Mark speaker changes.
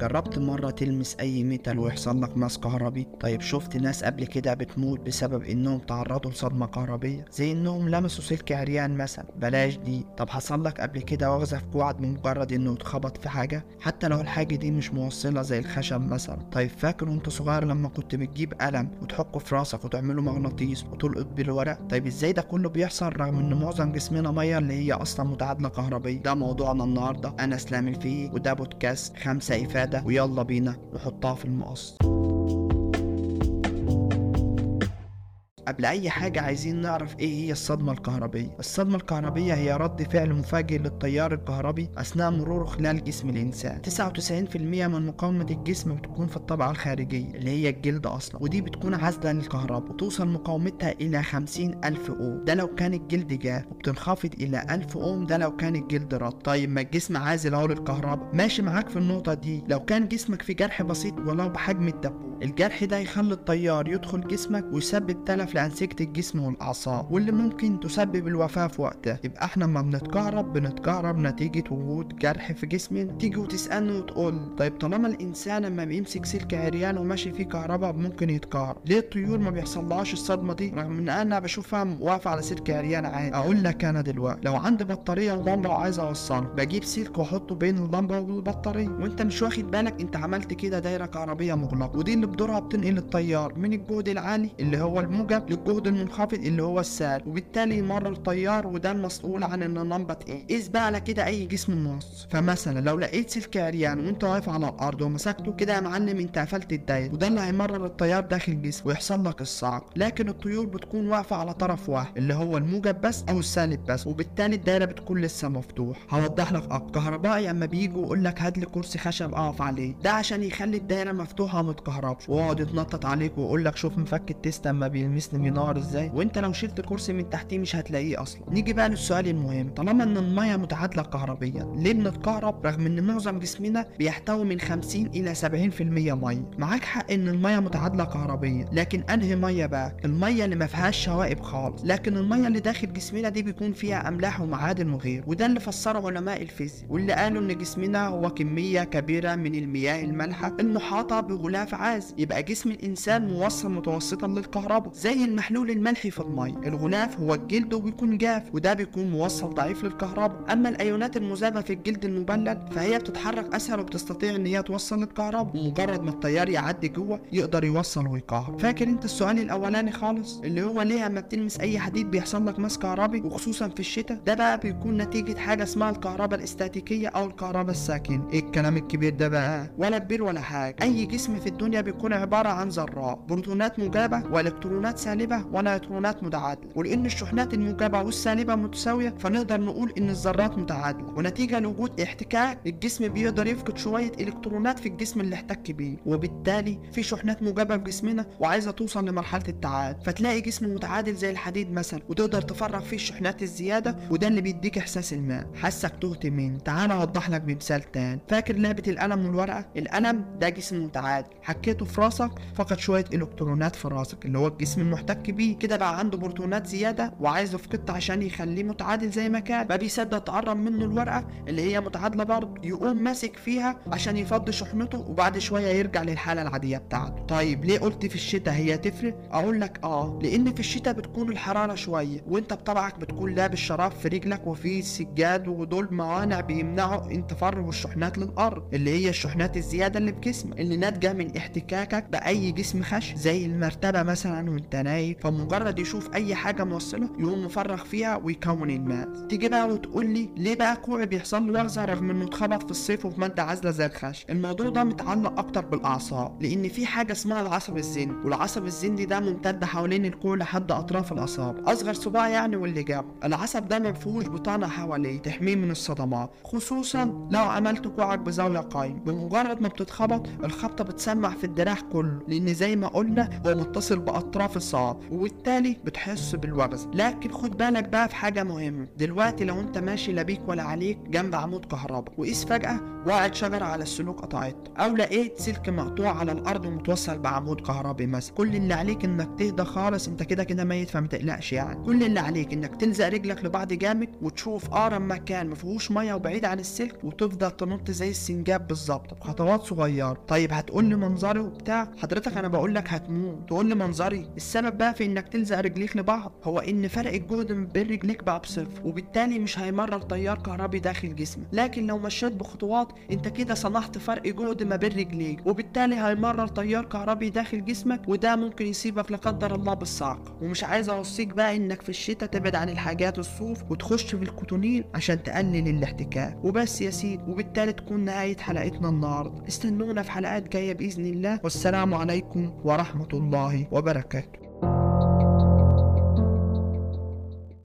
Speaker 1: جربت مرة تلمس أي metal ويحصل لك ماس كهربي؟ طيب شفت ناس قبل كده بتموت بسبب إنهم تعرضوا لصدمة كهربية زي إنهم لمسوا سلك عريان مثلا. بلاش دي. طب حصل لك قبل كده وغزة في كوعك بمجرد إنه اتخبط في حاجة؟ حتى لو الحاجة دي مش موصلة زي الخشب مثلا. طيب فاكر وأنت صغير لما كنت بتجيب قلم وتحكه في راسك وتعمله مغناطيس وتلقط بالورق طيب إزاي ده كله بيحصل رغم إن معظم جسمنا مية اللي هي أصلا متعادلة كهربية؟ ده موضوعنا النهاردة. أنا إسلام الفقي وده بودكاست خمسة إفادة. ويلا بينا نحطها في المقص. قبل أي حاجة عايزين نعرف إيه هي الصدمة الكهربية. الصدمة الكهربية هي رد فعل مفاجئ للتيار الكهربي أثناء مروره خلال جسم الإنسان. 99% من مقاومة الجسم بتكون في الطبقة الخارجية اللي هي الجلد أصلا ودي بتكون عازلة للكهرباء وتوصل مقاومتها إلى 50 ألف أوم. ده لو كان الجلد جاف وبتنخفض إلى 1000 أوم ده لو كان الجلد رد. طيب ما الجسم عازل أهو للكهرباء. ماشي معاك في النقطة دي. لو كان جسمك في جرح بسيط ولو بحجم الدبوس الجرح ده يخلي التيار يدخل جسمك ويسبب تلف لأنسجة الجسم والأعصاب واللي ممكن تسبب الوفاة في وقتها. يبقى إحنا لما بنتكهرب بنتكهرب نتيجة وجود جرح في جسمنا. تيجي وتسألني وتقول طيب طالما الإنسان لما بيمسك سلك عريان وماشي فيه كهرباء ممكن يتكهرب. ليه الطيور ما بيحصلهاش الصدمة دي؟ رغم إن أنا بشوفها واقفة على سلك عريان عادي. أقول لك أنا دلوقتي لو عندي بطارية ولمبة وعايز أوصلها بجيب سلك وأحطه بين اللمبة والبطارية. وأنت مش واخد بالك؟ أنت عملت كده دايرة كهربية مغلقة ودي اللي بدورها بتنقل التيار من الجهد العالي اللي هو الموجب للجهد المنخفض اللي هو السالب وبالتالي يمر التيار وده المسؤول عن إن اللمبه تقيم قيس بقى على كده أي جسم موصل فمثلا لو لقيت سلك عريان وأنت واقف على الأرض ومسكته كده يا معلم أنت قفلت الدايرة وده اللي هيمرر التيار داخل الجسم ويحصل لك الصعق لكن الطيور بتكون واقفة على طرف واحد اللي هو الموجب بس أو السالب بس وبالتالي الدايرة بتكون لسه مفتوح هوضح لك أكتر. كهربائي أما بيجوا يقول لك هات لي كرسي خشب أقف عليه. ده عشان يخلي الدايرة مفتوحة وما تكهربش ويقعد يتنطط عليك ويقول لك شوف مفك التيست اما بينار إزاي؟ وإنت لو شلت الكرسي من تحتيه مش هتلاقيه أصلا. نيجي بقى للسؤال المهم. طالما إن المية متعادلة كهربيا ليه بنتكهرب رغم إن معظم جسمنا بيحتوي من 50 إلى 70% مية؟ معاك حق إن المية متعادلة كهربيا لكن أنهي مية بقى؟ المية اللي ما فيهاش شوائب خالص. لكن المية اللي داخل جسمنا دي بيكون فيها أملاح ومعادن وغيره وده اللي فسره علماء الفيزياء واللي قالوا إن جسمنا هو كمية كبيرة من المياه المالحة المحاطة بغلاف عازل يبقى جسم الإنسان موصل متوسطا للكهرباء زي المحلول الملحي في الميه الغلاف هو الجلد وبيكون جاف وده بيكون موصل ضعيف للكهرباء. أما الأيونات المذابة في الجلد المبلل فهي بتتحرك أسهل وبتستطيع إن هي توصل للكهرباء. ومجرد ما التيار يعدي جوه يقدر يوصل ويكهرب. فاكر أنت السؤال الأولاني خالص؟ اللي هو ليه اما بتلمس أي حديد بيحصل لك ماس كهربي وخصوصا في الشتاء؟ ده بقى بيكون نتيجة حاجة اسمها الكهرباء الاستاتيكية أو الكهرباء الساكنة. إيه الكلام الكبير ده بقى؟ ولا كبير ولا حاجة. أي جسم في الدنيا بيكون عبارة عن ذرات بروتونات موجبه وإلكترونات سالبة ونيوترونات متعادلة. ولأن الشحنات الموجبه والسالبه متساوية فنقدر نقول إن الذرات متعادلة. ونتيجة لوجود احتكاك الجسم بيقدر يفقد شوية إلكترونات في الجسم اللي احتك بيه. وبالتالي في شحنات موجبة في جسمنا وعايزة توصل لمرحلة التعادل. فتلاقي جسم متعادل زي الحديد مثلا وتقدر تفرغ فيه الشحنات الزيادة وده اللي بيديك إحساس الماء حاسك تهت مني تعال أوضح لك بمثال تاني. فاكر لعبة القلم والورقة؟ القلم ده جسم متعادل. حكيته في راسك فقد شوية إلكترونات في راسك اللي هو الجسم المحتك بيه كده بقى عنده بروتونات زيادة وعايز يفقدها عشان يخليه متعادل زي ما كان. ما بيصدق تقرب منه الورقة اللي هي متعادلة برضه يقوم ماسك فيها عشان يفضي شحنته وبعد شوية يرجع للحالة العادية بتاعته. طيب ليه قلت في الشتاء هي تفرق؟ أقول لك آه لأن في الشتاء بتكون الحرارة شوية وأنت بطبعك بتكون لابس شراب في رجلك وفي سجاد ودول موانع بيمنعوا ان تفرغ الشحنات للأرض اللي هي الشحنات الزيادة اللي في جسمك اللي ناتجة من احتكاكك بأي جسم خش زي المرتبة مثلا وانت نايم فمجرد يشوف أي حاجة موصلة يقوم مفرغ فيها ويكون الماء. تيجي بقى وتقول لي ليه بقى كوعي بيحصل له لغزه رغم إنه اتخبط في الصيف وفي مادة عازلة زي الخش الموضوع ده متعلق أكتر بالأعصاب لأن في حاجة اسمها العصب الزندي والعصب الزندي ده ممتد حوالين الكوع لحد أطراف الاصابع أصغر صباع يعني واللي جنبه. العصب ده ما فيهوش بطانة حواليه تحميه من الصدمات. خصوصا لو عملت كوعك بزاوية قايمة. بمجرد ما بتتخبط الخبطة بتسمع في الدراع كله لأن زي ما قلنا هو متصل بأطراف الصواب وبالتالي بتحس بالوغز لكن خد بالك بقى في حاجة مهمة. دلوقتي لو انت ماشي لا بيك ولا عليك جنب عمود كهرباء وقيس فجأة وقعت شجرة على السلوك قطعته أو لقيت سلك مقطوع على الأرض ومتوصل بعمود كهربي مثلا. كل اللي عليك إنك تهدى خالص أنت كده كده ميت فما تقلقش يعني. كل اللي عليك إنك تلزق رجلك لبعض جامد وتشوف أقرب مكان ما فيهوش مية وبعيد عن السلك وتفضل تنط زي السنجاب بالظبط. بخطوات صغيرة. طيب هتقول لي منظري وبتاع؟ حضرتك أنا بقول لك هتموت. تقول لي منظري؟ السبب بقى في إنك تلزق رجليك لبعض. هو إن فرق الجهد بين رجليك بقى بصفر وبالتالي مش هيمرر تيار كهربي داخل جسمك. لكن لو مشيت بخطوات أنت كده صنعت فرق جهد ما بين رجليك وبالتالي هيمرر تيار كهربي داخل جسمك وده ممكن يصيبك لا قدر الله بالصعق. ومش عايز أوصيك بقى إنك في الشتاء تبعد عن الحاجات الصوف وتخش في الكوتونين عشان تقلل الاحتكاك. وبس يا سيدي وبالتالي تكون نهاية حلقتنا النهارده. استنونا في حلقات جاية بإذن الله. والسلام عليكم ورحمة الله وبركاته.